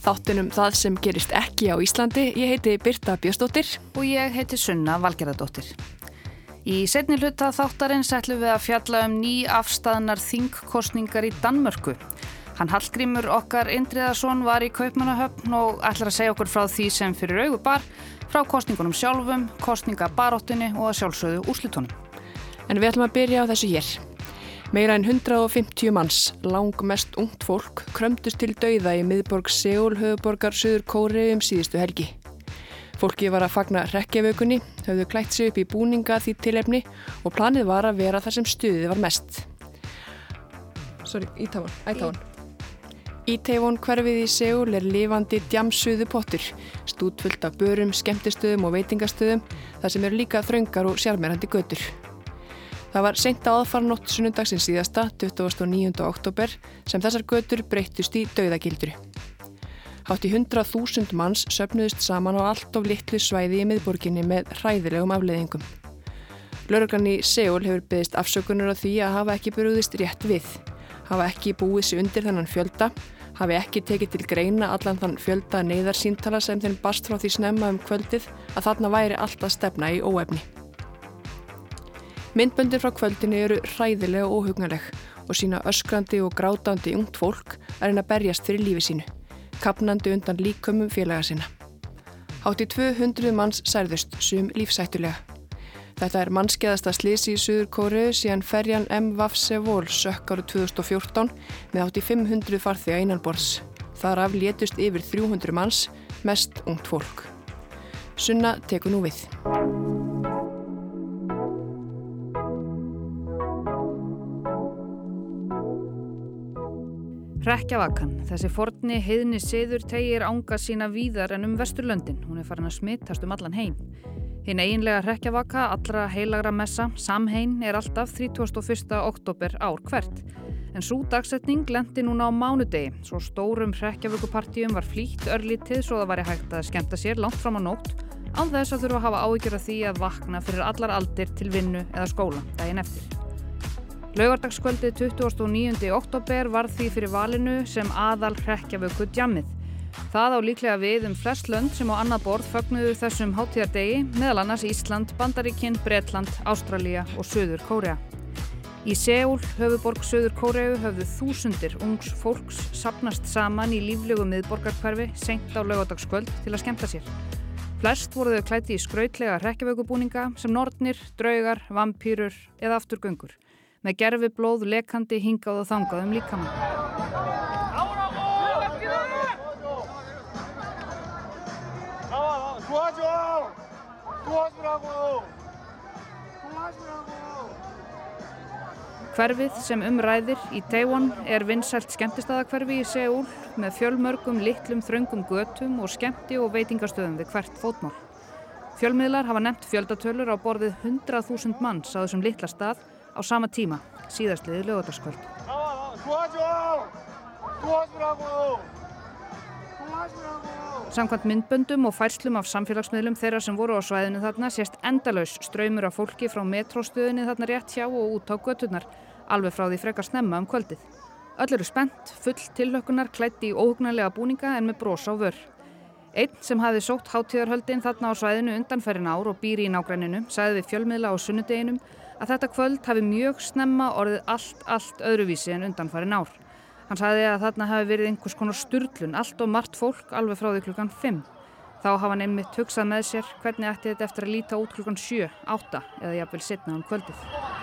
Þáttunum það sem gerist ekki á Íslandi. Ég heiti Birta Björnsdóttir. Og ég heiti Sunna Valgerðardóttir. Í setni hluta þáttarins ætlum við að fjalla um ný afstæðnar þingkostningar í Danmörku. Hann Hallgrímur okkar Indriðarsson var í Kaupmannahöfn og ætlar að segja okkur frá því sem fyrir augur bar, frá kostningunum sjálfum, kostningabaróttunni og að sjálfsögðu úrslutónum. En við ætlum að byrja á þessu hér. Meira en 150 manns, lang mest ungt fólk, krömdust til dauða í miðborg Seúl, höfuborgar Suður Kóri um síðustu helgi. Fólki var að fagna rekkjavökunni, höfðu klætt sig upp í búninga því tilefni og planið var að vera þar sem stuðið var mest. Sorry, Ítafón, Ætafón. Ítafón hverfið í Seúl er lifandi djamsuðu pottur, stútfullt af börum, skemmtistöðum og veitingastöðum, þar sem eru líka þraungar og sjármerandi götur. Það var seint á aðfarnótt sunnundagsins síðasta, 29. oktober, sem þessar götur breyttust í dauðagildru. Hátt í 100.000 manns söpnuðist saman á allt of litlu svæði í miðborginni með hræðilegum afleiðingum. Lörglann í Seúl hefur byggðist afsökunar á því að hafa ekki brúðist rétt við, hafa ekki búið sér undir þennan fjölda, hafi ekki tekið til greina allan þann fjölda neyðarsýntala sem þeim bast frá því snemma um kvöldið að þarna væri alltaf stefna í óefni. Myndböndir frá kvöldinu eru hræðilega og óhugnarleg og sína öskrandi og grátandi ungt fólk að reyna að berjast fyrir lífi sínu, kapnandi undan líkömmum félaga sína. Hátt í 200 manns særðust, sum lífsættulega. Þetta er mannskeiðasta slisi í Suður Kóriðu síðan ferjan M. Vafsevól sökk áru 2014 með hátt í 500 farþega innanborðs. Þar af létust yfir 300 manns, mest ungt fólk. Sunna tekur nú við. Rekkjavakan, þessi forni heiðni siður tegir ánga sína víðar en um vesturlöndin. Hún er farin að smittast um allan heim. Hinn eiginlega rekkjavaka, allra heilagra messa, samhein, er alltaf 31. oktober ár hvert. En svo dagsetning lendi núna á mánudegi. Svo stórum rekkjavökupartíum var flýtt örlítið svo það væri hægt að skemta sér langt fram á nótt á þess að þurfa að hafa áhyggjur af því að vakna fyrir allar aldir til vinnu eða skóla daginn eftir. Laugardagskvöldið 29. oktober var því fyrir valinu sem aðal hrekkjavöku djammið. Það á líklega við um flest lönd sem á annað borð fögnuðu þessum hátíðardegi, meðal annars Ísland, Bandaríkinn, Bretland, Ástralja og Suður Kórea. Í Seúl, höfuborg Suður Kórea, höfðu þúsundir ungs fólks sapnast saman í líflegu miðborgarkverfi senkt á laugardagskvöld til að skemta sér. Flest voru þau klæti í skrautlega hrekkjavökubúninga sem nortnir, draugar, vampýrur eða afturgöngur með gerfi blóð lekandi hingað og þangað um líkamann. Hverfið sem umræðir í Taiwan er vinsælt skemmtistæðakverfi í Seúl með fjölmörgum, litlum, þröngum götum og skemmti og veitingastöðum við hvert fótmál. Fjölmiðlar hafa nefnt fjöldatölur á borðið 100.000 manns á þessum litla stað á sama tíma, síðastliði lögataskvöld. Samkvæmt myndböndum og færslum af samfélagsmiðlum þeirra sem voru á svæðinu þarna sést endalaus ströymur af fólki frá metróstöðinni þarna rétt hjá og út á göturnar, alveg frá því frekar snemma um kvöldið. Öll eru spennt, full tillökunar, klætti í óhugnarlega búninga en með brós á vör. Einn sem hafi sótt hátíðarhöldin þarna á svæðinu undanferðin ár og býri í nágræninu sagði við fjölmiðla á sunnudeginum að þetta kvöld hafi mjög snemma orðið allt, allt öðruvísi en undanfæri nár. Hann sagði að þarna hafi verið einhvers konar sturlun, allt og margt fólk alveg frá því klukkan 5. Þá hafa hann einmitt hugsað með sér hvernig ætti þetta eftir að líta út klukkan 7, 8 eða jafnvel setna um kvöldið.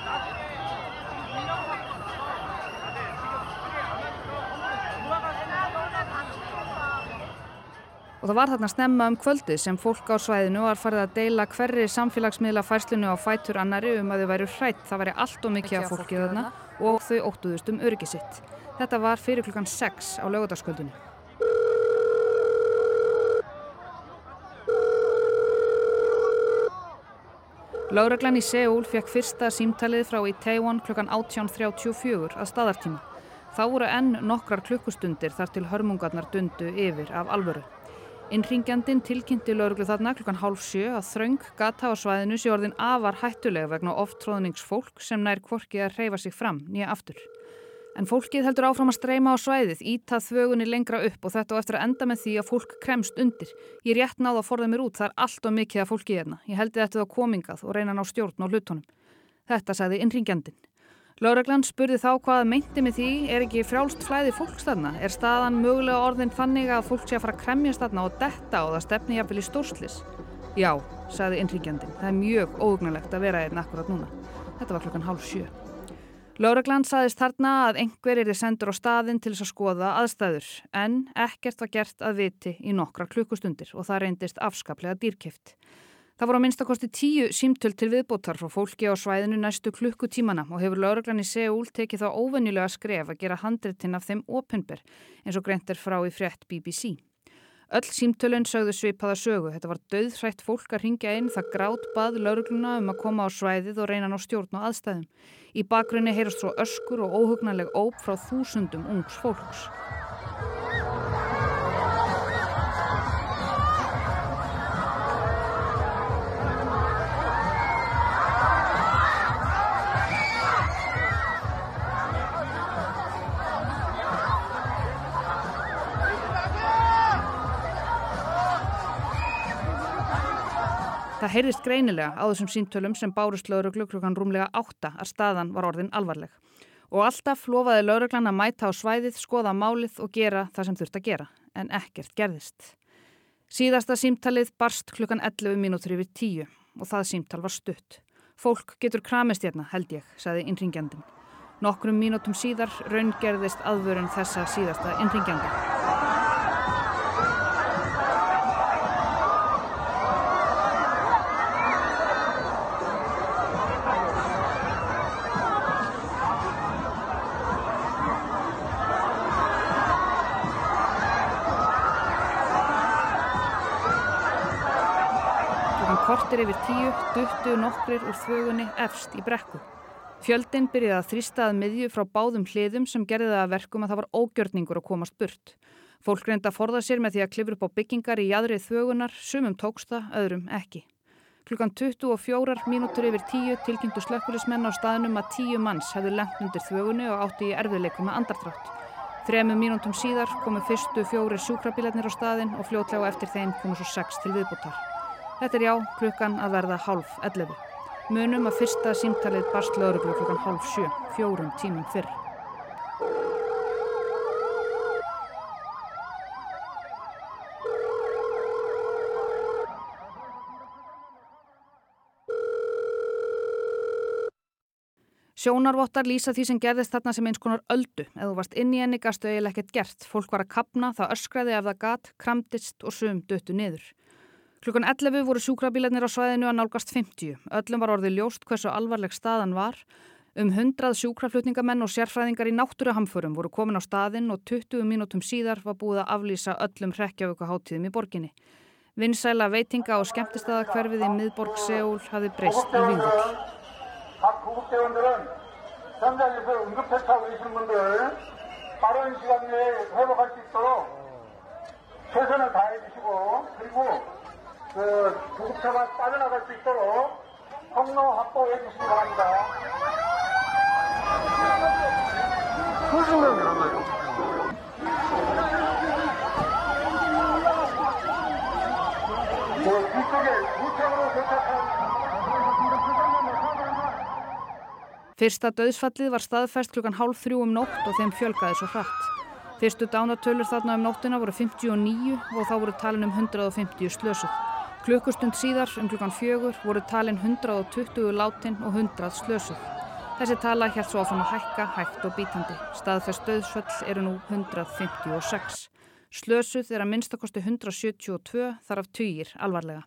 Og það var þarna snemma um kvöldið sem fólk á svæðinu var farið að deila hverri samfélagsmiðla færslinu á fætur annari um að þau væru hrætt. Það væri allt og mikið af fólkið þarna og þau óttuðust um öryggi sitt. Þetta var fyrir klukkan 6 á lögutaskvöldinu. Láreglan í Seúl fekk fyrsta símtalið frá í Taiwan klukkan 18.34 að staðartíma. Þá voru enn nokkrar klukkustundir þar til hörmungarnar dundu yfir af alvöru. Innringjandin tilkynnti lauruglu þarna klukkan hálf sjö að þraung gata á svæðinu sé orðin afar hættulega vegna oftróðningsfólk sem nær kvorki að reyfa sig fram nýja aftur. En fólkið heldur áfram að streyma á svæðið, ítað þvögunni lengra upp og þetta á eftir að enda með því að fólk kremst undir. Ég rétt náða að forða mér út, það er allt og mikið að fólki hérna. Ég heldi þetta á komingað og reyna ná stjórn á hlutunum. Þetta sagði innringjandin. Láreglann spurði þá hvað meinti með því, er ekki frjálst flæði fólks þarna? Er staðan mögulega orðin þannig að fólk sé að fara að kremjast þarna og detta og það stefni jafnvel í stórslis? Já, sagði innringjandin. Það er mjög óugnalegt að vera einn akkurat núna. Þetta var klokkan hálf sjö. Láreglann saðist þarna að einhver er þið sendur á staðin til þess að skoða aðstæður en ekkert var gert að viti í nokkra klukkustundir og það reyndist afskaplega dýrkæft. Það voru á minnstakosti tíu símtöl til viðbótar frá fólki á svæðinu næstu klukkutímana og hefur Láreglann í Seúl tekið þá óvenjulega skref að gera handritinn af þeim openber eins og greint er frá í frétt BBC. Öll símtölun sögðu svipaða sögu. Þetta var döðhrætt fólk að ringja inn það grátt bað laurugluna um að koma á svæðið og reyna ná stjórn á aðstæðum. Í bakgrunni heyrast svo öskur og óhugnarleg óp frá þúsundum ungs fólks. Það heyrðist greinilega á þessum síntölum sem bárust lauruglu klukkan rúmlega átta að staðan var orðin alvarleg. Og alltaf lofaði lauruglan að mæta á svæðið, skoða málið og gera það sem þurft að gera, en ekkert gerðist. Síðasta símtalið barst klukkan 11 mínútur yfir tíu og það símtal var stutt. Fólk getur kramist hérna, held ég, saði innringjandin. Nokkrum mínútum síðar raungerðist aðvörun þessa síðasta innringjandi. Kortir yfir tíu duttu nokkrir úr þvögunni efst í brekku. Fjöldin byrjaði að þrýsta að miðju frá báðum hliðum sem gerði það að verkum að það var ógjörningur að komast burt. Fólk reynda að forða sér með því að klifra upp á byggingar í jæðrið þvögunar, sumum tóksta, öðrum ekki. Klukkan 24 mínútur yfir tíu tilkynntu slökkulismenn á staðnum að tíu manns hefðu lengt undir þvögunni og átti í erfiðleikum með andartrátt. Þremu mínútum síðar komu fyrstu fjóri sjúkrabílarnir á staðin og fljótlega eftir þeim komu svo sex til viðbútar. Þetta er já klukkan að verða hálf 11. Munum að fyrsta símtalið barst löguruglu klukkan hálf 7, fjórum tímum fyrr. Sjónarvottar lýsa því sem gerðist þarna sem eins konar öldu. Ef þú varst inn í enni gastu eiginlega ekkert gert. Fólk var að kapna, það öskraði af það gat, kramtist og sum döttu niður. Klukkan 11 voru sjúkrabílarnir á svæðinu að nálgast 50. Öllum var orðið ljóst hversu alvarleg staðan var. Um 100 sjúkraflutningamenn og sérfræðingar í náttúruhamförum voru komin á staðin og 20 mínútum síðar var búið að aflýsa öllum hrekkjavöku háttíðum í borginni. Vinsæla veitinga og skemmtistada hverfið í miðborg Seúl hafi breyst í vingul. Það er það. 그리고 그 구급차가 빠져나갈 수 있도록 통로 확보해 주시기 바랍니다. 소중한 하나요? 그 뒤쪽에 무창으로 도착한 Fyrsta döðsfallið var staðfæst klukkan hálf þrjú um nótt og þeim fjölgaði svo hratt. Fyrstu dánatölur þarna um nóttina voru 59 og þá voru talin um 150 slösuð. Klukkustund síðar um klukkan fjögur voru talin 120 látin og 100 slösuð. Þessi tala hér svo áfram að hækka, hægt og bítandi. Staðfest döðsvöll eru nú 156. Slösuð er að minnstakosti 172 þar af týjir alvarlega.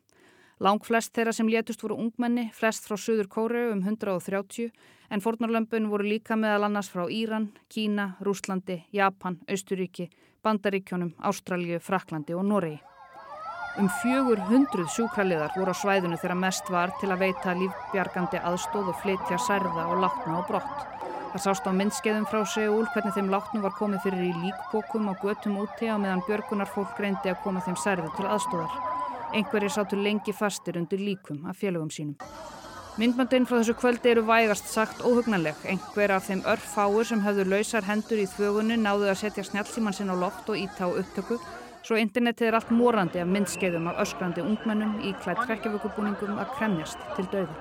Lang flest þeirra sem létust voru ungmenni, flest frá Suður Kóreu um 130 en fórnarlömpun voru líka meðal annars frá Íran, Kína, Rúslandi, Japan, Austuríki, Bandaríkjónum, Ástralju, Fraklandi og Noregi. Um 400 sjúkraliðar voru á svæðinu þegar mest var til að veita lífbjargandi aðstóð og flytja særða og látna á brott. Það sást á myndskeiðum frá Seúl hvernig þeim látnum var komið fyrir í líkbókum og götum úti á meðan björgunar fólk reyndi að koma þeim særðu til aðstóðar. Einhverjir sátu lengi fastir undir líkum af félögum sínum. Myndböndin frá þessu kvöldi eru vægast sagt óhugnanleg. Einhver af þeim örfáur sem hafðu lausar hendur í þvögunni náðu að setja snjálfsíman sinn á loft og ítá upptöku svo internetið er allt morandi af myndskeiðum af öskrandi ungmennum í klætt hrekkjavökubúningum að kremjast til döðu.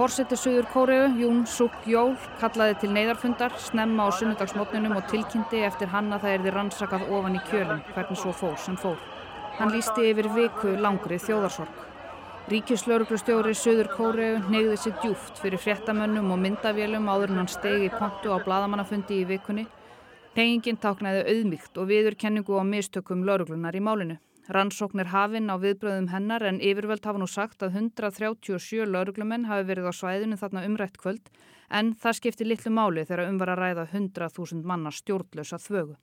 Fórseti Suður Kóriðu, Jún Suk Jól, kallaði til neyðarfundar, snemma á sunnudagsmotninum og tilkynnti eftir hann að það erði rannsakað ofan í kjölinn, hvernig svo fór sem fór. Hann lísti yfir viku langri þjóðarsorg. Ríkislauruglustjóri Suður Kóriðu neyði sig djúft fyrir fréttamönnum og myndavélum áður en hann stegi í pontu á bladamannafundi í vikunni. Pengingin táknaði auðmygt og viðurkenningu á mistökum lauruglunar í málinu. Rannsóknir hafinn á viðbröðum hennar en yfirvöld hafa nú sagt að 137 lauruglumenn hafi verið á svæðinu þarna umrætt kvöld en það skipti litlu máli þegar umvar að ræða 100.000 manna stjórnlösa þvögu.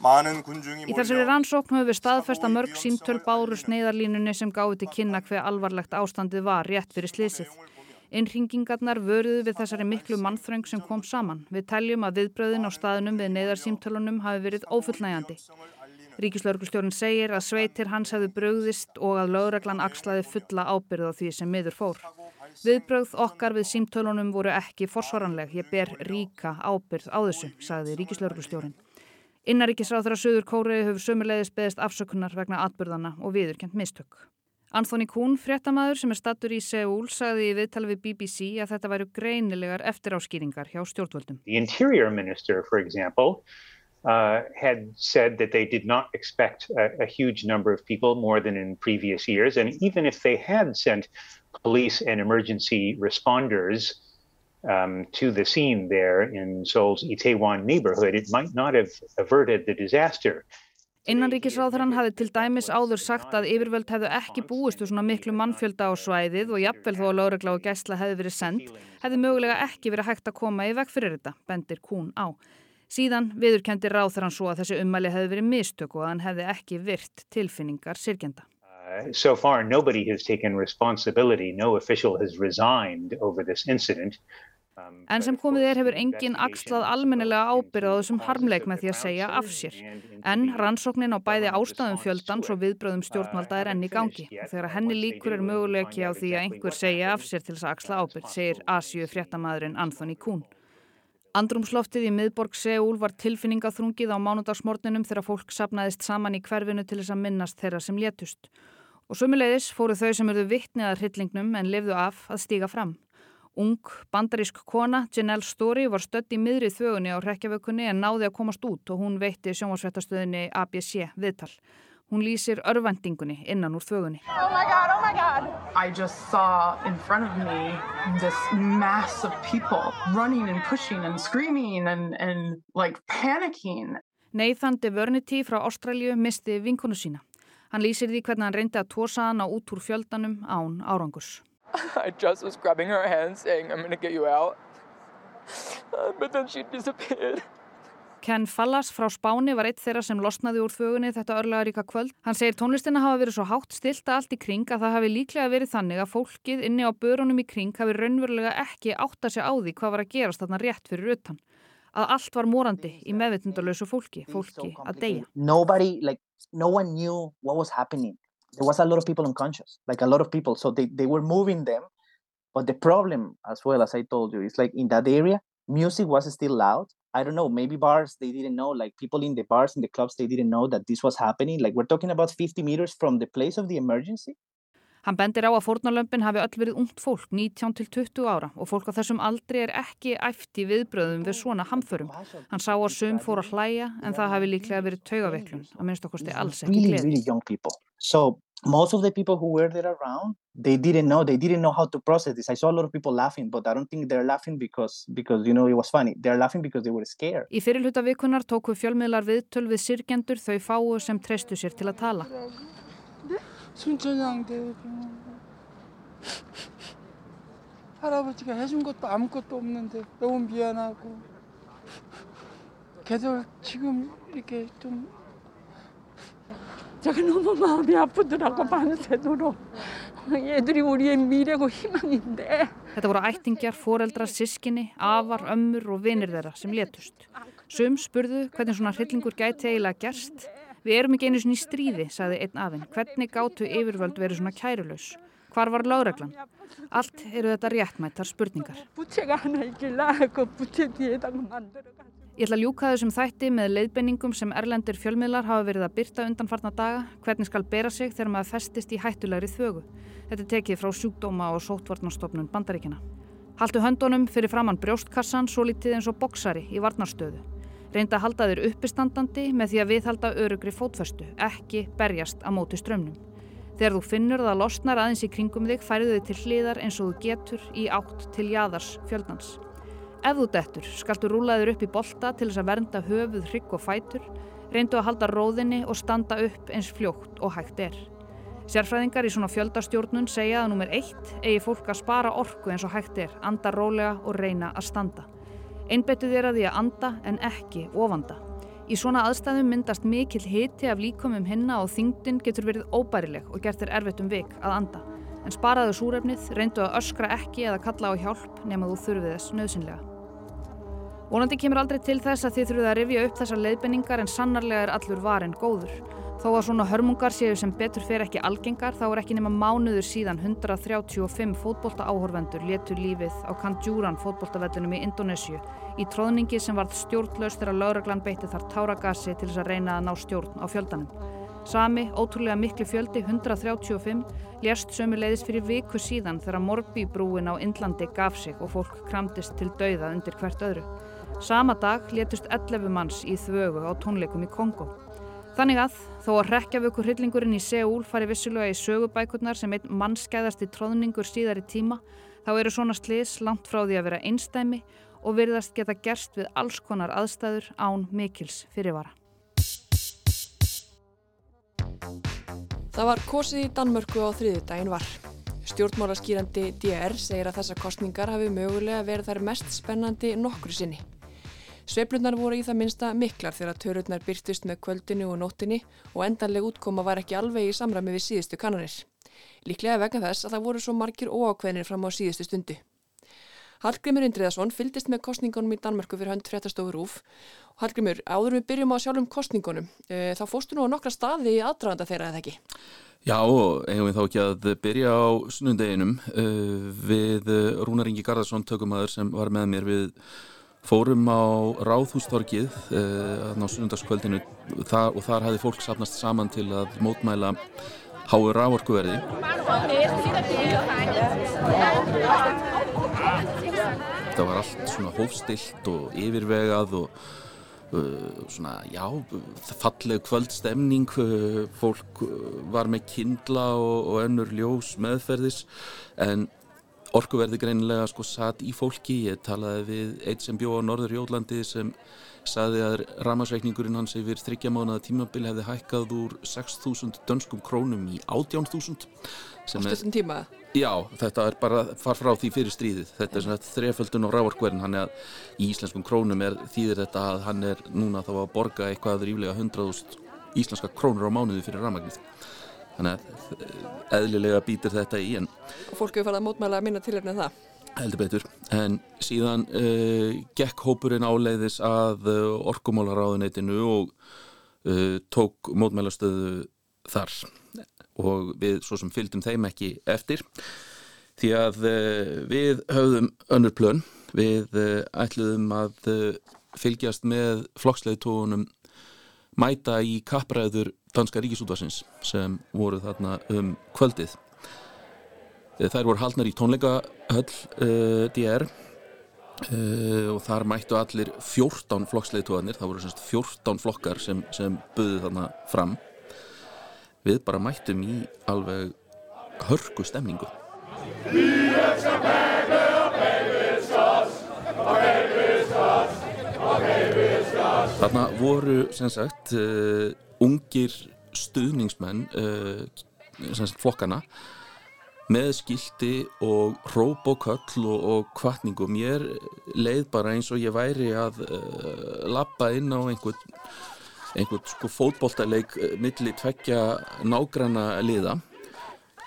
Í þessari rannsókn höfum við staðfest að mörg símtöl bárust neyðarlínunni sem gáði til kynna hver alvarlegt ástandið var rétt fyrir slísið. Innringingarnar vörðuðu við þessari miklu mannþröng sem kom saman. Við teljum að viðbröðin á staðunum við neyðarsýmtölunum hafi verið ófullnægjandi. Ríkislauglustjórun segir að sveitir hans hefðu bröðist og að lögreglan axlaði fulla ábyrð á því sem miður fór. Viðbröð okkar við símtölunum voru ekki forsvaranleg. Ég ber ríka ábyrð á þessu, sagði ríkislauglustjórun. Innaríkisráþara Suður Kóriði hefur sömulegðis beðist afsökunar vegna atbyrðana og viðurkent mistök. Anthony Kuhn, fréttamaður sem er stattur í Seúl, sagði í viðtali við BBC að þetta væru greinilegar eftiráskýringar hjá stjórnvöldum. The Interior Minister, for example, uh, had said that they did not expect a, a huge number of people more than in previous years. And even if they had sent police and emergency responders um, to the scene there in Seoul's Itaewon neighborhood, it might not have averted the disaster. Innanríkisráðurann hafi til dæmis áður sagt að yfirvöld hefðu ekki búist úr svona miklu mannfjölda á svæðið og jafnvel þó að lögregla og gæsla hefði verið sendt, hefði mögulega ekki verið hægt að koma í veg fyrir þetta, bendir Kún á. Síðan viðurkendi ráðurann svo að þessi ummæli hefði verið mistök og að hann hefði ekki virt tilfinningar sirkjenda. Uh, so far, nobody has taken responsibility. No official has resigned over this incident. En sem komið er hefur engin axlað almennilega ábyrð á þessum harmleik með því að segja af sér. En rannsóknin á bæði ástæðum fjöldans og viðbröðum stjórnvalda er enn í gangi. Þegar henni líkur er möguleiki á því að einhver segja af sér til þess að axla ábyrð, segir Asju fréttamaðurinn Anthony Kuhn. Andrumsloftið í miðborg Seúl var tilfinningaþrungið á mánudagsmorninum þegar fólk sapnaðist saman í hverfinu til þess að minnast þeirra sem létust. Og sömulegis fóru þau sem eruðu vittniðar hryllingnum en lifðu af að stíga fram. Ung bandarísk kona, Janelle Story, var stödd í miðrið þögunni á rekjavökunni en náði að komast út og hún veitti sjónvarsvettastöðinni ABC viðtal. Hún lýsir örvendingunni innan úr þögunni. Oh my god, oh my god. I just saw in front of me this mass of people running and pushing and screaming and, and like panicking. Nathan DeVernity frá Ástralju misti vinkonu sína. Hann lýsir því hvernig hann reyndi að tósa hana út úr fjöldanum án árangus. I just was grabbing her hand saying, I'm going to get you out. Uh, but then she disappeared. Ken Fallas frá Spáni var eitt þeirra sem losnaði úr þögunni þetta örlegaríka kvöld. Hann segir tónlistina hafa verið svo hátt stilta allt í kring að það hafi líklega verið þannig að fólkið inni á börunum í kring hafi raunverulega ekki átta sig á því hvað var að gerast þarna rétt fyrir utan. Að allt var morandi í meðvitundalösu fólki, fólki að deyja. Nobody, like, no one knew what was happening. There was a lot of people unconscious, like a lot of people. So they, they were moving them. But the problem, as well as I told you, is like in that area, music was still loud. I don't know, maybe bars, they didn't know, like people in the bars, in the clubs, they didn't know that this was happening. Like we're talking about 50 meters from the place of the emergency. Hann bendir á að fórnarlömpin hafi öll verið ungt fólk, 19 til 20 ára og fólk á þessum aldri er ekki æft í viðbröðum við svona hamförum. Hann sá að sum fór að hlæja en það hafi líklega verið taugaveiklun, að minnst okkursti alls ekki Really, gleði. really people. So most of the people who were there around, they didn't know, they didn't know how to process this. I saw a lot of people laughing, but I don't think they're laughing because, because you know, it was funny. They're laughing because they were scared. Í fyrirluta vikunar tóku fjölmiðlar viðtöl við sirkjendur þau fáu sem treystu sér til að tala. 순천향 대병원 할아버지가 해준 것도 아무것도 없는데 너무 미안하고 걔들 지금 이렇게 좀 제가 너무 마음이 아프더라고 밤새도록 얘들이 우리의 미래고 희망인데 Þetta voru ættingjar, foreldrar, sískinni, afar, ömmur og vinir þeirra sem létust. Sum spurðu hvernig svona hryllingur gæti eiginlega gerst. Við erum ekki einu svona í stríði, sagði einn afinn. Hvernig gátu yfirvöld verið svona kærulaus? Hvar var láreglan? Allt eru þetta réttmættar spurningar. Ég ætla að ljúka þessum þætti með leiðbenningum sem erlendir fjölmiðlar hafa verið að byrta undanfarna daga, hvernig skal bera sig þegar maður festist í hættulegri þögu. Þetta tekið frá sjúkdóma og sótvarnarstofnun bandaríkina. Haltu höndunum fyrir framann brjóstkassan svo litið eins og boksari í varnarstöðu. Reynda að halda þér uppistandandi með því að viðhalda örugri fótföstu, ekki berjast á móti strömmnum. Þegar þú finnur það losnar aðeins í kringum þig færðu þig til hliðar eins og þú getur í átt til jaðars fjöldans. Ef þú dettur, skaltu rúlaður upp í bolta til þess að vernda höfuð, hrygg og fætur, reyndu að halda róðinni og standa upp eins fljótt og hægt er. Sérfræðingar í svona fjöldastjórnun segja að nummer eitt eigi fólk að spara orku eins og hægt er, anda rólega og reyna að standa. Einbetu þér að því að anda en ekki ofanda. Í svona aðstæðum myndast mikill hiti af líkumum hinna og þyngdin getur verið óbærileg og gert þér erfitt um vik að anda. En sparaðu súrefnið, reyndu að öskra ekki eða kalla á hjálp nema þú þurfið þess nöðsynlega. Vonandi kemur aldrei til þess að þið þurfið að rifja upp þessar leiðbenningar en sannarlega er allur varinn góður. Þó að svona hörmungar séu sem betur fer ekki algengar þá er ekki nema mánuður síðan 135 fótbolta áhorvendur letur lífið á Kanjuran fótboltavellinum í Indonésiu í tróðningi sem varð stjórnlaust þegar lauraglan beitti þar táragasi til þess að reyna að ná stjórn á fjöldanum. Sami, ótrúlega miklu fjöldi, 135, lérst sömu leiðis fyrir viku síðan þegar Morbi-brúin á Indlandi gaf sig og fólk kramdist til dauða undir hvert öðru. Sama dag létust 11 manns í þvögu á tónleikum í Kongo. Þannig að, þó að rekjavöku hryllingurinn í Seúl fari vissulega í sögubækurnar sem einn mannskæðasti tróðningur síðar í tíma, þá eru svona slis langt frá því að vera einstæmi og virðast geta gerst við alls konar aðstæður án mikils fyrirvara. Það var kosið í Danmörku á þriðudaginn var. Stjórnmálaskýrandi DR segir að þessar kostningar hafi mögulega verið þær mest spennandi nokkru sinni. Sveiflunar voru í það minsta miklar þegar törurnar byrtist með kvöldinu og nóttinni og endanleg útkoma var ekki alveg í samræmi við síðustu kannanir. Líklega vegna þess að það voru svo margir óákveðnir fram á síðustu stundu. Hallgrimur Indriðarsson fylgdist með kostningunum í Danmörku fyrir hönd fréttastofur úf. Hallgrimur, áður við byrjum á sjálfum kostningunum, e, þá fóstu nú á nokkra staði í aðdraganda þeirra eða ekki? Já, eigum við þá ekki að byrja á sunnundeginum uh, við Rúnar Ingi Garðarsson tökumæður sem var með mér við fórum á Ráðhústorkið uh, á sunnundagskvöldinu þar, og þar hefði fólk sapnast saman til að mótmæla háu rávorkuverði. Þetta var allt svona hófstilt og yfirvegað og uh, svona, já, falleg kvöldstemning, uh, fólk var með kindla og, og önnur ljós meðferðis en orkuverði greinilega sko satt í fólki. Ég talaði við eitt sem bjó á Norður Jólandi sem saði að ramarsreikningurinn hans yfir þryggjamánaða tímabil hefði hækkað úr 6.000 dönskum krónum í 18.000. Á stundum tíma? Já, þetta er bara far frá því fyrir stríðið. Þetta er svona þreföldun á rávorkverðin, hann er að í íslenskum krónum er þýðir þetta að hann er núna þá að borga eitthvað ríflega 100.000 íslenska krónur á mánuði fyrir ramagnið. Þannig að eðlilega býtir þetta í en... Fólk hefur farið að mótmæla að minna tilhörna það? Heldur betur, en síðan uh, gekk hópurinn áleiðis að uh, orkumálaráðuneytinu og uh, tók mótmælastöðu þar. Og við svo sem fylgdum þeim ekki eftir. Því að við höfðum önnur plön, við ætluðum að fylgjast með flokksleiðtóunum mæta í kappræður danska ríkisútvarsins sem voru þarna um kvöldið. Þær voru haldnar í tónleikahöll uh, DR uh, og þar mættu allir 14 flokksleiðtóðanir, það voru semst 14 flokkar sem, sem buðið þarna fram. Við bara mættum í alveg hörku stemningu. Þarna voru sem sagt uh, ungir stuðningsmenn uh, sem sagt flokkana með skildi og róp og köll og, og kvartningu mér leið bara eins og ég væri að uh, lappa inn á einhvern einhvern sko fótboltaleik milli tveggja nágranna liða.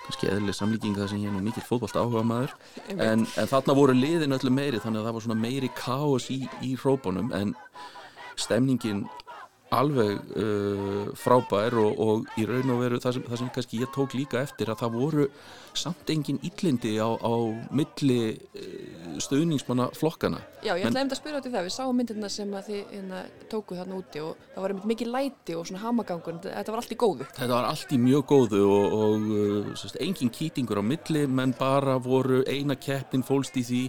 Kannski eðlileg samlíking það sem ég er nú mikill fótbollt áhuga maður en, en þarna voru liðin öllu meiri þannig að það var svona meiri káos í, í hrópunum. En stemningin alveg uh, frábær og, og í raun og veru það sem, það sem kannski ég tók líka eftir að það voru samt engin illindi á, á milli uh, stuðningsmanna flokkana. Já, ég ætlaði um að spyrja út í það, við sáum myndirna sem að þið hérna, tókuð þarna úti og það var mikið læti og svona hamagangur, þetta var allt í góðu. Þetta var allt í mjög góðu og, og uh, engin kýtingur á milli menn bara voru eina keppin fólst í því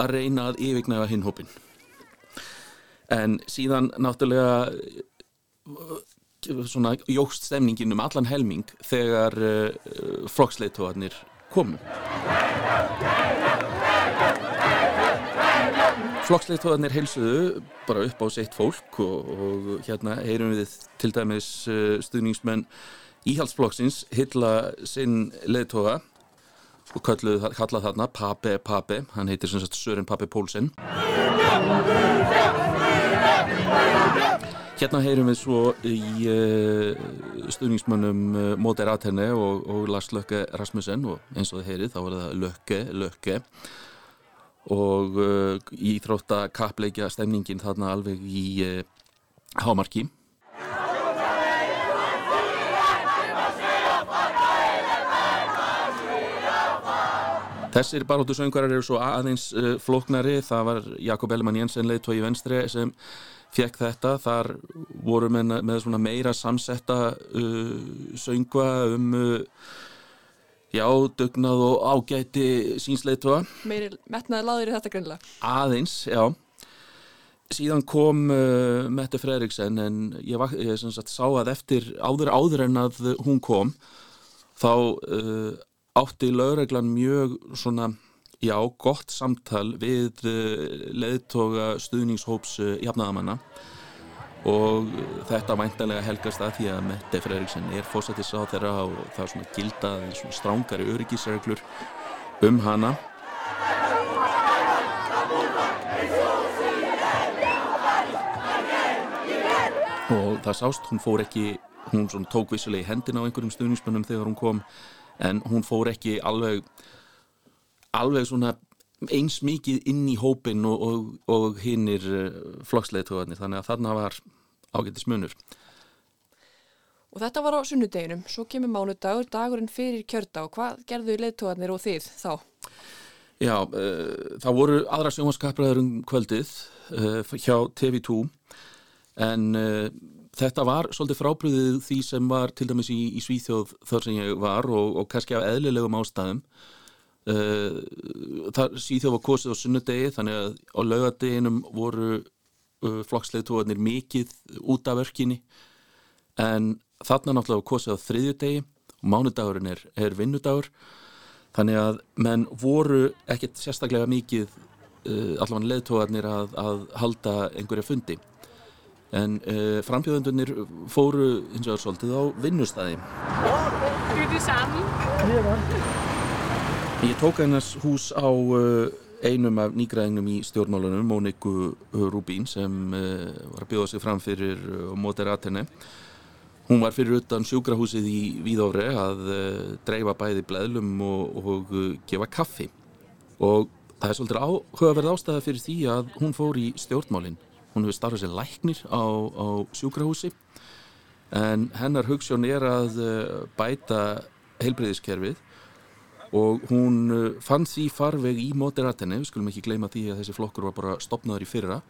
að reyna að yfirgnæfa hinn hópin. En síðan náttúrulega svona jógst stemningin um allan helming þegar uh, flokksleitóarnir komu. Flokksleitóarnir heilsuðu bara upp á sitt fólk og, og hérna heyrum við til dæmis uh, stuðningsmenn íhaldsflokksins hylla sinn leitóa og kallað þarna Pape Pape, hann heitir sem sagt Sören Pape Pólsen. Hérna heyrum við svo í uh, stuðningsmönnum uh, Moderaterne og, og Lars Lökke Rasmussen og eins og það heyrið þá var það Lökke, Lökke og uh, í þrótt að kappleikja stemningin þarna alveg í hámarki. Þessir baróttu söngvarar eru svo aðeins flóknari, það var Jakob Ellemann Jensen leiðtói í venstri sem fekk þetta, þar voru með, með meira samsetta uh, söngva um uh, já, dugnað og ágæti sínsleitva. Meiri metnaði laður í þetta greinlega? Aðeins, já. Síðan kom uh, Mette Fredriksen en ég, ég sagt, sá að eftir áður áður en að hún kom þá uh, átti lögreglan mjög svona já, gott samtal við leðtoga stuðningshóps jafnaðamanna og þetta væntanlega helgast að því að Mette Fredriksen er fósættis á þeirra og það er svona gildað svona strángari öryggisreglur um hana. Og það sást, hún fór ekki hún tók vissilega í hendina á einhverjum stuðningsmönnum þegar hún kom en hún fór ekki alveg alveg svona eins mikið inn í hópin og, og, og hinnir flokksleiðtóðarnir þannig að þarna var ágættis munur. Og þetta var á sunnudeginum, svo kemur mánudagur, dagurinn fyrir kjörda og hvað gerðu leiðtóðarnir og þið þá? Já, uh, það voru aðra sjónvaskapræður um kvöldið uh, hjá TV2 en uh, þetta var svolítið frábriðið því sem var til dæmis í, í Svíþjóð þar sem ég var og, og kannski af eðlilegum ástæðum þar síðan var kosið á sunnudegi þannig að á laugadeginum voru uh, flokksleitóðanir mikið út af örkinni en þarna náttúrulega kosið á þriðjudegi og mánudagurinn er, er vinnudagur. Þannig að menn voru ekkert sérstaklega mikið uh, allavega leitóðanir að, að halda einhverja fundi. En uh, frambjöðundunir fóru eins og svolítið á vinnustæði er det samme Ég tók einars hús á uh, einum af nýgræðingum í stjórnmálunum, Móniku Rubín, sem uh, var að bjóða sig fram fyrir Moderatene. Hún var fyrir utan sjúkrahúsið í Víðófri að dreifa bæði bleðlum og, og gefa kaffi. Og það er svolítið áhugaverð ástæða fyrir því að hún fór í stjórnmálinn. Hún hefur starfað sér læknir á, á sjúkrahúsi en hennar hugssjón er að bæta heilbreyðiskerfið og hún fann því farveg í Moderatene, við skulum ekki gleyma því að þessi flokkur var bara stopnaður í fyrra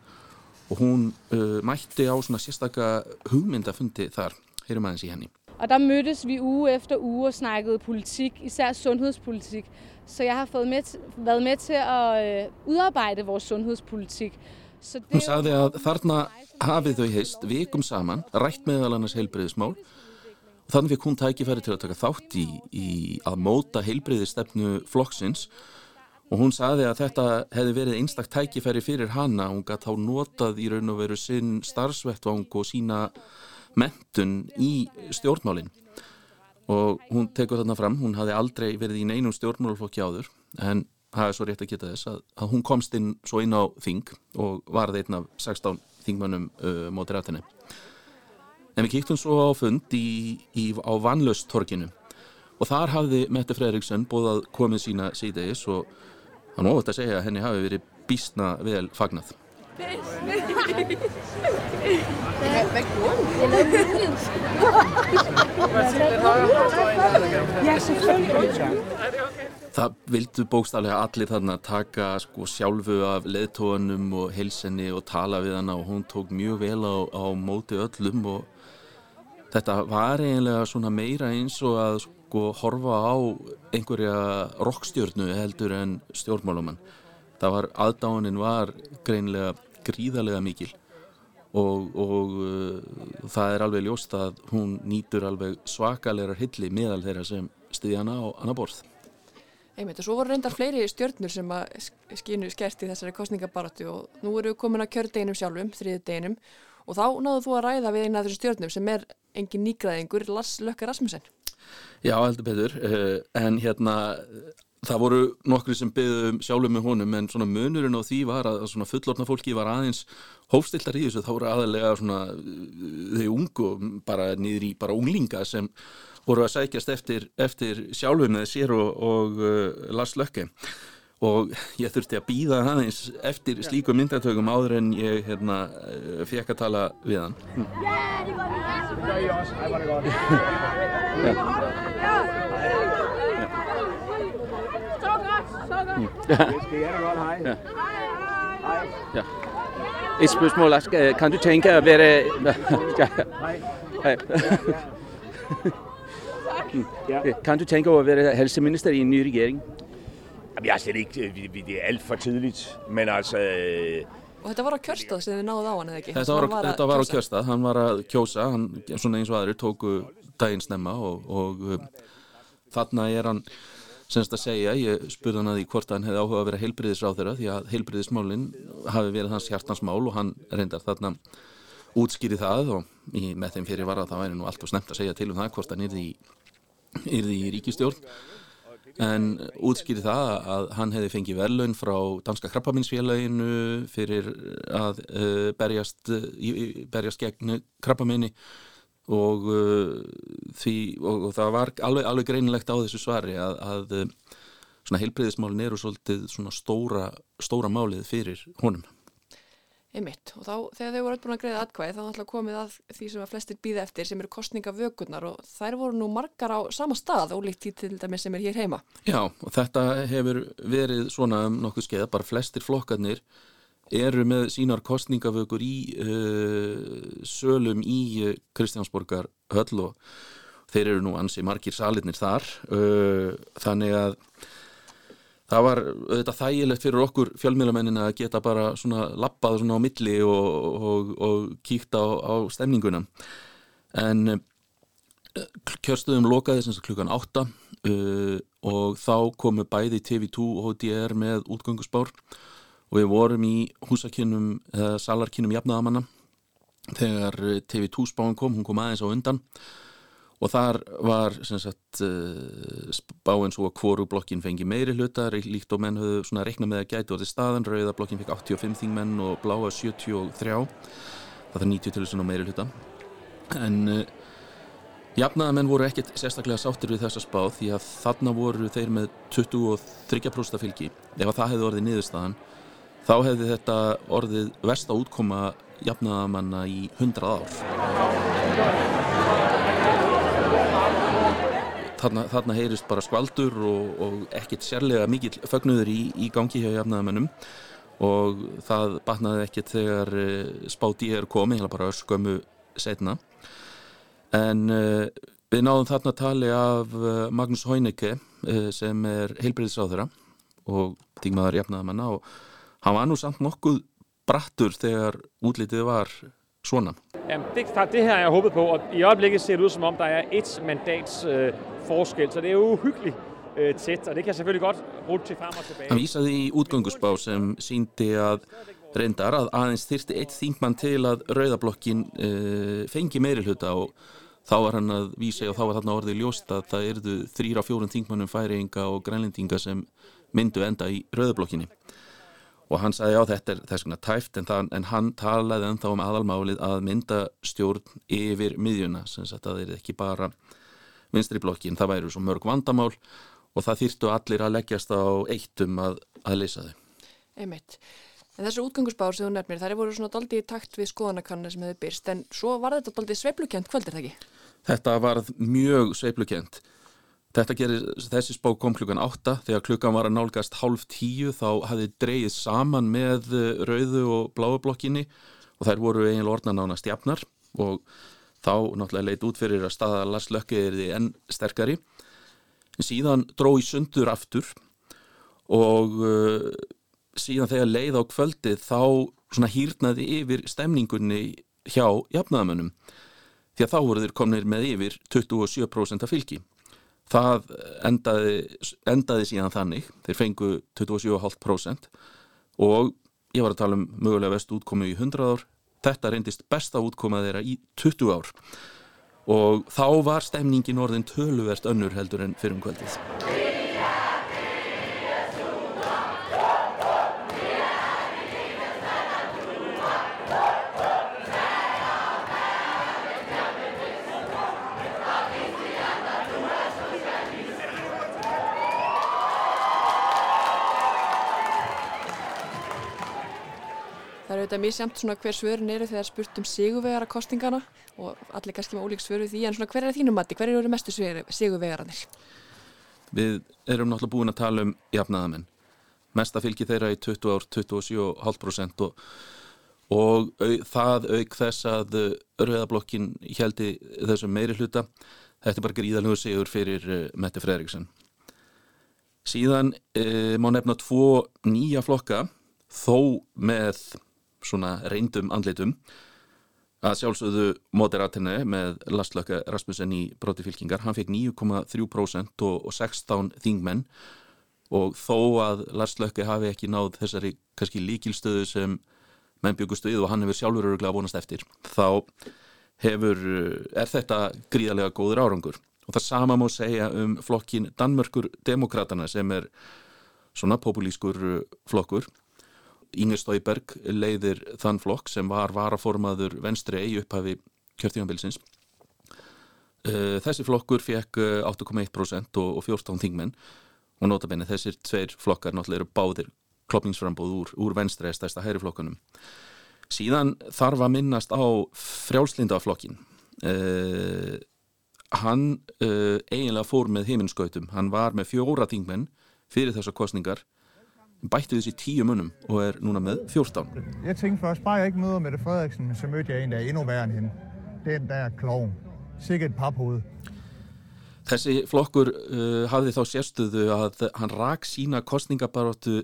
og hún uh, mætti á svona sérstaka hugmyndafundi þar, heyrum aðeins í henni. Og der mødtes vi uge efter uge og snakkede politik, især sundhedspolitik. Så jeg har fået med, været med til at øh, udarbejde vores sundhedspolitik. Så det Hún sagði að þarna hafið þau heist vikum saman, rætt meðal annars heilbreyðismál þannig fikk hún tækifæri til að taka þátt í, í að móta heilbreyðistefnu flokksins. Og hún sagði að þetta hefði verið einstakt tækifæri fyrir hana, hún gæti þá notað í raun og veru sinn starfsvettvang og sína mentun í stjórnmálinn og hún tekur þarna fram, hún hafði aldrei verið í neinum stjórnmálflokki áður en það er svo rétt að geta þess að, að hún komst inn svo inn á þing og varði einn af 16 þingmönnum uh, móti rættinni. En við kíktum svo á fund í, í, á Vanlaustorkinu og þar hafði Mette Fredriksson bóðað komið sína síðdeis og hann óvægt að segja að henni hafi verið býstna vel fagnað. Það vildu bókstallega allir þarna taka sko sjálfu af leðtóanum og heilsenni og tala við hana og hún tók mjög vel á, á móti öllum og þetta var eiginlega svona meira eins og að sko horfa á einhverja rockstjörnu heldur en stjórnmálumann. Það var, aðdánin var greinlega gríðarlega mikil og, og uh, það er alveg ljóst að hún nýtur alveg svakalegar hilli meðal þeirra sem stiði hana á hana borð. Einmitt, og svo voru reyndar fleiri stjórnur sem að skínu skert í þessari kostningabaratu og nú eru við komin að kjördeginum sjálfum, þriði deginum og þá náðu þú að ræða við eina af þessu stjórnum sem er engin nýgraðingur, Lars Lökke Rasmussen. Já, heldur betur, uh, en hérna það voru nokkri sem byggðum sjálfum með honum en svona munurinn á því var að svona fullorna fólki var aðeins hófstiltar í þessu þá voru aðalega svona þau ungu bara niður í bara unglinga sem voru að sækjast eftir, eftir sjálfum með sér og, og uh, Lars Lökke og ég þurfti að býða aðeins eftir slíku myndatökum áður en ég hérna, fekk að tala við hann Ja. Ja. Et spørgsmål, Lars. Kan du tænke at være... Hej. Kan du tænke over at være helseminister i en ny regering? Jamen, jeg er slet ikke... Det er alt for tidligt, men altså... Og þetta var á kjörstað sem þið náðu á hann eða ekki? Þetta var, var, þetta var á kjörstað, hann var að kjósa, hann, svona eins og aðri, tóku daginn snemma og, og þarna er hann semst að segja, ég spurði hann að því hvort hann hefði áhuga að vera heilbriðisráð þeirra því að heilbriðismálinn hafi verið hans hjartansmál og hann reyndar þarna útskýri það og í, með þeim fyrir var að það væri nú allt og snemt að segja til um það hvort hann yrði í, yrði í ríkistjórn en útskýri það að hann hefði fengið verlaun frá Danska krabbaminsfélaginu fyrir að uh, berjast, uh, berjast gegn krabbaminni og, uh, því, og, og það var alveg, alveg greinilegt á þessu svari að, að svona heilbreyðismálin eru svolítið svona stóra, stóra málið fyrir honum. Einmitt og þá þegar þau voru öll búin að greiða atkvæði þá ætla komið að því sem að flestir býða eftir sem eru kostningavökunar og þær voru nú margar á sama stað ólíkt í til dæmis sem er hér heima. Já og þetta hefur verið svona um nokkuð skeið bara flestir flokkarnir eru með sínar kostningavökur í uh, sölum í uh, Kristjánsborgar höll og þeir eru nú ansi margir salitnir þar uh, þannig að það var auðvitað þægilegt fyrir okkur fjölmiðlamennin að geta bara svona lappað svona á milli og, og, og kíkt á, á stemninguna. En kjörstuðum lokaði sem sagt klukkan 8 uh, og þá komu bæði TV2 og HDR með útgöngusbár og við vorum í húsakinnum eða salarkinnum jafnaðamanna þegar TV2 spáin kom, hún kom aðeins á undan og þar var sagt, spáinn svo að hvoru blokkin fengi meiri hlutar líkt og menn höfðu reikna með að gæti og til staðan. Rauða blokkin fekk 85 þingmenn og bláa 73 það er 90 til þess að meiri hluta. En uh, jafnaðamenn voru ekkert sérstaklega sáttir við þessa spáð því að þarna voru þeir með 23% fylgi. Ef það hefði orðið niðurstaðan þá hefði þetta orðið versta útkoma jafnaðamanna í 100 ár þarna, þarna heyrist bara skvaldur og, og ekkert sérlega mikill fögnuður í, í gangi hjá jafnaðamennum og það batnaði ekkert þegar spátt ég er komið, hérna bara skömmu setna en við náðum þarna tali af Magnús Hóinike sem er heilbreyðisáðura og tímaður jafnaðamanna og han var nu samt nokkuð brattur þegar útlitið var svona. Jamen, det, det her har jeg håbet på, og i øjeblikket ser det ud som om, der er et mandats øh, forskel, så det er jo uhyggeligt øh, tæt, og det kan selvfølgelig godt rulle til frem og tilbage. Hann vísaði í útgöngusbá sem síndi að reyndar að aðeins þyrsti eitt þingmann til að rauðablokkin uh, fengi meiri hluta og þá var hann að vísa og þá var þarna orðið ljóst að það erðu þrýra fjórum þingmannum færinga og grænlendinga sem myndu enda í rauðablokkinni og hann sagði já þetta er þess vegna tæft en, það, en hann talaði ennþá um aðalmálið að mynda stjórn yfir miðjuna sem sagt að það er ekki bara vinstri blokkin, það væru svo mörg vandamál og það þýrtu allir að leggjast á eittum að, að leysa þau. Einmitt. En þessu útgangusbár sem þú nefnir, það er voru svona daldi í takt við skoðanakanna sem hefur byrst en svo var þetta daldi sveiplukent kvöldir það ekki? Þetta var mjög sveiplukent Þetta gerir, þessi spá kom klukkan 8 þegar klukkan var að nálgast hálf tíu þá hafði dreyið saman með eh, rauðu og bláu blokkinni og þær voru eiginlega orðna nána stjafnar og þá náttúrulega leitt út fyrir að staða Lars Lökke er því enn sterkari. Síðan dró í sundur aftur og uh, síðan þegar leið á kvöldið þá svona hýrnaði yfir stemningunni hjá jafnaðamönnum því að þá voru þeir komnir með yfir 27% af fylgi. Það endaði, endaði síðan þannig, þeir fengu 27,5% og ég var að tala um mögulega vest útkomu í 100 ár, þetta reyndist besta útkoma þeirra í 20 ár. Og þá var stemningin orðin töluvert önnur heldur en fyrir um kvöldið. Auðvitað misjamt svona hver svörin eru þegar spurt um sigurvegara kostingana og allir kannski með ólík svöru því en svona hver er þínum mati, hver eru mestu sigurvegaranir? Við erum náttúrulega búin að tala um jafnaðamenn mesta fylgi þeirra í 20 ár 27,5% og, og au, það auk þess að rauðablokkin heldi þessum meiri hluta. Þetta er bara gríðalögur sigur fyrir uh, Mette Fredriksson síðan uh, má nefna tvo nýja flokka þó með svona reyndum andlitum. Að sjálfsögðu moderatinni með Lastlöka Rasmussen í brotifylkingar, hann fekk 9,3% og, og 16 þingmenn. Og þó að Lastlöka hafi ekki náð þessari kannski líkilstöðu sem menn byggustu við og hann hefur sjálfur öruglega vonast eftir, þá hefur, er þetta gríðarlega góður árangur. Og það sama má segja um flokkin Danmörkur Demokratana sem er svona populískur flokkur Inger Stauberg leiðir þann flokk sem var varaformaður venstri í upphafi kjörtíðanbilsins. Eh, þessi flokkur fekk 8,1% og 14 þingmenn og notabenni þessir tveir flokkar náttúrulega eru báðir kloppingsframbóð úr, úr venstri eða stærsta hæri flokkunum. Síðan þarf að minnast á frjálslindaflokkin. Uh, hann uh, eiginlega fór með heiminskautum. Hann var með fjóra þingmenn fyrir þessar kostningar bætti þessi tíu munum og er núna með 14. Jeg tænkte først, bare jeg ikke møder Mette Frederiksen, så mødte jeg en, der er endnu værre end hende. Den der klovn. Sikkert paphoved. Þessi flokkur uh, hafði þá sérstuðu að hann rak sína kostningabaróttu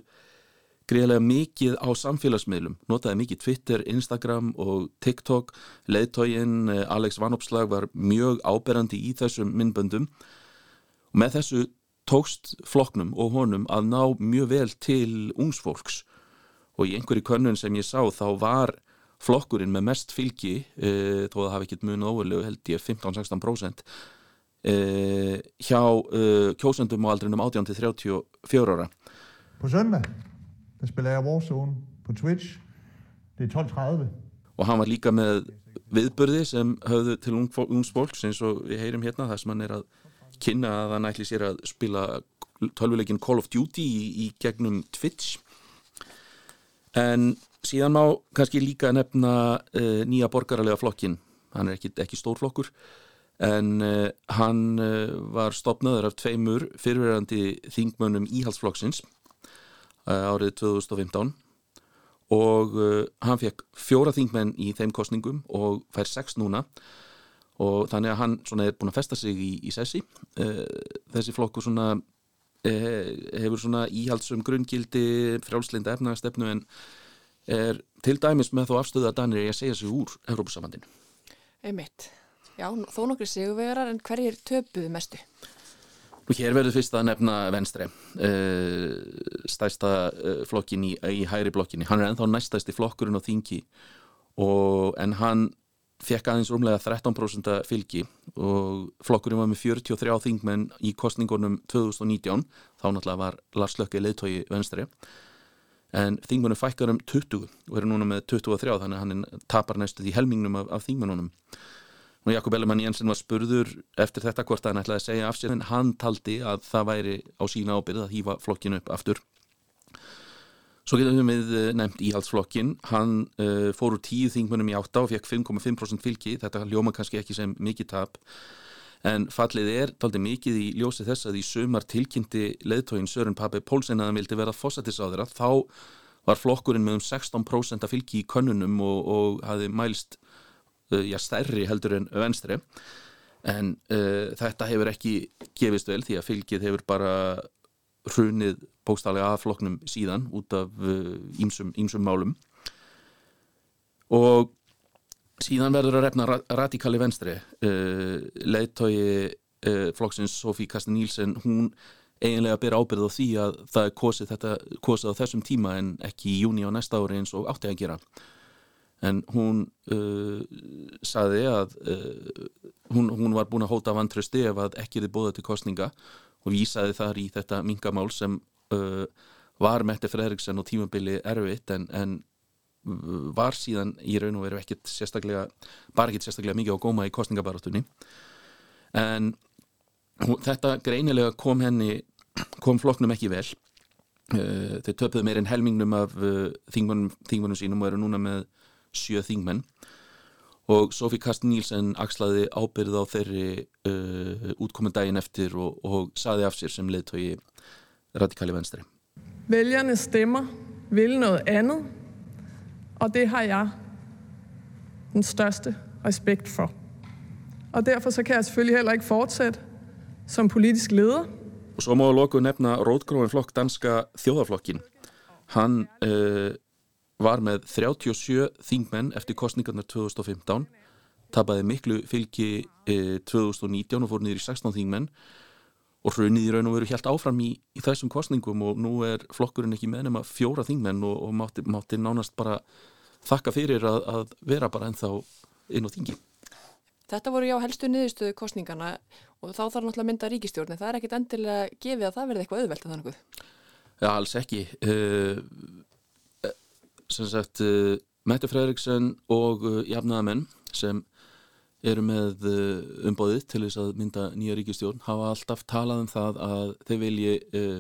greiðlega mikið á samfélagsmiðlum, notaði mikið Twitter, Instagram og TikTok. Leðtógin uh, Alex Vanopslag var mjög áberandi í þessum myndböndum og með þessu tókst flokknum og honum að ná mjög vel til ungsfólks og í einhverju könnun sem ég sá þá var flokkurinn með mest fylgi e, þó að það hafi ekkert munið óverlegu held ég 15-16% e, hjá e, kjósendum á aldrinum 18-34 ára. På søndag, der spiller jeg Warzone på Twitch. Det er 12.30 og hann var líka með viðbörði sem höfðu til ungsfólks eins og við heyrim hérna þar sem hann er að kynna að hann ætli sér að spila tölvuleikin Call of Duty í, í gegnum Twitch. En síðan má kannski líka nefna uh, nýja borgaralega flokkin hann er ekki, ekki stórflokkur en uh, hann uh, var stopnaður af tveimur fyrirverandi þingmönnum íhalsflokksins árið 2015 og hann fekk fjóra þingmenn í þeim kostningum og fær sex núna og þannig að hann svona er búin að festa sig í, í sessi uh, þessi flokkur svona uh, hefur svona íhaldsum grunngildi frjálslinda efnagastefnu en er til dæmis með þó afstöðu að Danir er að segja sig úr Európa-samandinu Einmitt. Já, þó nokkri sigurvegarar en hverjir töpuðu mestu? Nú hér verður fyrst að nefna Venstre uh, stæsta flokkin í, í hægri blokkinni hann er ennþá næstæsti flokkurinn á þingi og, en hann fekk aðeins rúmlega 13% fylgi og flokkurinn var með 43 þingmenn í kostningunum 2019 þá náttúrulega var Lars Lökke leiðtói Venstre. En þingmennum fækkar um 20 og eru núna með 23 þannig að hann tapar næstu því helmingnum af, af þingmennunum og Jakob Ellemann Jensen var spurður eftir þetta hvort hann ætlaði að segja af sér en hann taldi að það væri á sína ábyrð að hýfa flokkinu upp aftur Svo getum við nefnt íhaldsflokkin hann uh, fór úr tíu þingmennum í átta og fekk 5,5% fylgi. Þetta ljóma kannski ekki sem mikið tap. En fallið er taldi mikið í ljósi þess að í sumar tilkynnti leðtógin Sören Pape Pólsen að hann vildi vera fósatisráður að þá var flokkurinn með um 16% fylgi í könnunum og, og hafi mælst Uh, já, stærri heldur en venstri en uh, þetta hefur ekki gefist vel því að fylgið hefur bara hrunið bókstálega af floknum síðan út af ímsum uh, málum. Og síðan verður að refna radikali venstri. Uh, leiðtói uh, flokksins Sofí Kastin Nílsen hún eiginlega ber ábyrð á því að það er kosið, þetta, kosið á þessum tíma en ekki í júni á næsta ári eins og átti að gera. En hún uh, saði að hún, hún var búin að hóta vantrösti ef að ekki þið bóða til kostninga og vísaði þar í þetta mingamál sem uh, var Mette Fredriksson og tímabili erfitt en, en uh, var síðan í raun og veru ekkit sérstaklega bara ekkit sérstaklega mikið á góma í kostningabarátunni en þetta greinilega kom henni kom floknum ekki vel. Uh, þau töpuðu meir en helmingnum af uh, þingmunum sínum og eru núna með sjö þingmenn og Sofí Kast Nílsen axlaði ábyrð á þeirri uh, útkomendaginn eftir og, og saði af sér sem leðtói radikali venstri. Vælgerne stemmer vil noget andet, og det har jeg den største respekt for. Og derfor så kan jeg selvfølgelig heller ikke fortsætte som politisk leder. Og så må loku nefna Rótgróin flokk danska þjóðaflokkin. Hann uh, var með 37 þingmenn eftir kostningarnar 2015 tapaði miklu fylgi eh, 2019 og fór niður í 16 þingmenn og hrunið í raun og veru helt áfram í, í þessum kostningum og nú er flokkurinn ekki með nema fjóra þingmenn og, og mátti, mátti nánast bara þakka fyrir að, að vera bara ennþá inn á þingi. Þetta voru já helstu niðurstöðu kostningana og þá þarf náttúrulega að mynda ríkistjórni. Það er ekkit endilega gefið að það verði eitthvað auðvelt að þannig? Já, alls ekki. Uh, sem sagt uh, Mette Fredriksson og uh, jafnaðamenn sem eru með uh, umbóðið til þess að mynda nýja ríkistjórn hafa alltaf talað um það að þeir vilji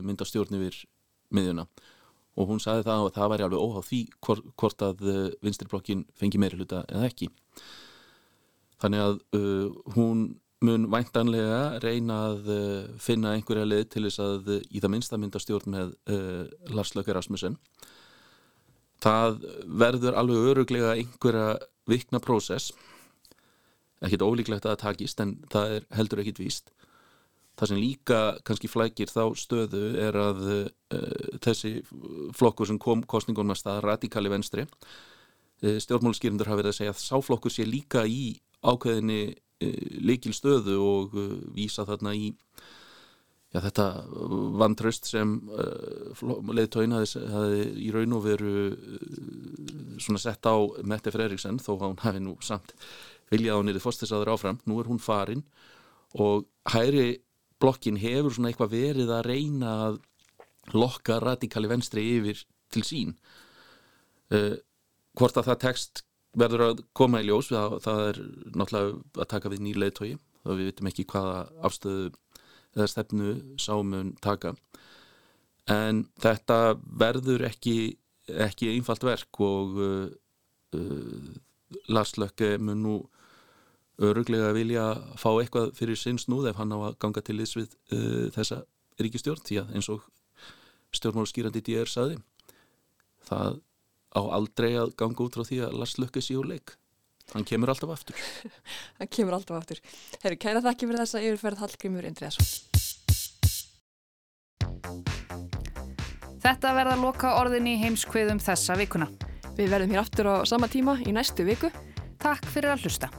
mynda stjórn yfir miðjuna. Og hún sagði það að það væri alveg óháð því hvort, að vinstirblokkin fengi meiri hluta eða ekki. Þannig að uh, hún mun væntanlega reyna að uh, finna einhverja leið til þess að uh, í það minnsta mynda stjórn með Lars Lökker Rasmussen það verður alveg öruglega einhverja vikna prósess. Ekkert ólíklegt að það takist en það er heldur ekkit víst. Það sem líka kannski flækir þá stöðu er að uh, þessi flokkur sem kom kostningunum að staða radikali venstri uh, eh, stjórnmálskýrindur hafa verið að segja að sáflokkur sé líka í ákveðinni uh, likil stöðu og vísa þarna í já, þetta vantraust sem uh, leðtóin hafi í raun og veru uh, sett á Mette Fredriksson þó að hún hafi nú samt viljað á nýrið fórstisaður áfram, nú er hún farin og hæri blokkin hefur svona eitthvað verið að reyna að lokka radikali venstri yfir til sín. Uh, hvort að það tekst verður að koma í ljós það, það er náttúrulega að taka við nýleðtói þá við vitum ekki hvaða afstöðu eða stefnu sámun taka en þetta verður ekki ekki einfalt verk og uh, uh, Lars Lökke mun nú öruglega vilja fá eitthvað fyrir sinn snúð ef hann á að ganga til þess við uh, þessa ríkistjórn því að eins og stjórnmálu skýrandi D.R. saði það á aldrei að ganga út frá því að Lars Løkke sé úr leik. Hann kemur alltaf aftur. Hann kemur alltaf aftur. Herru, kæra þakki fyrir þessa yfirferð Hallgrímur Indriðarsson. Þetta verða loka orðin í heimskviðum þessa vikuna. Við verðum hér aftur á sama tíma í næstu viku. Takk fyrir að hlusta.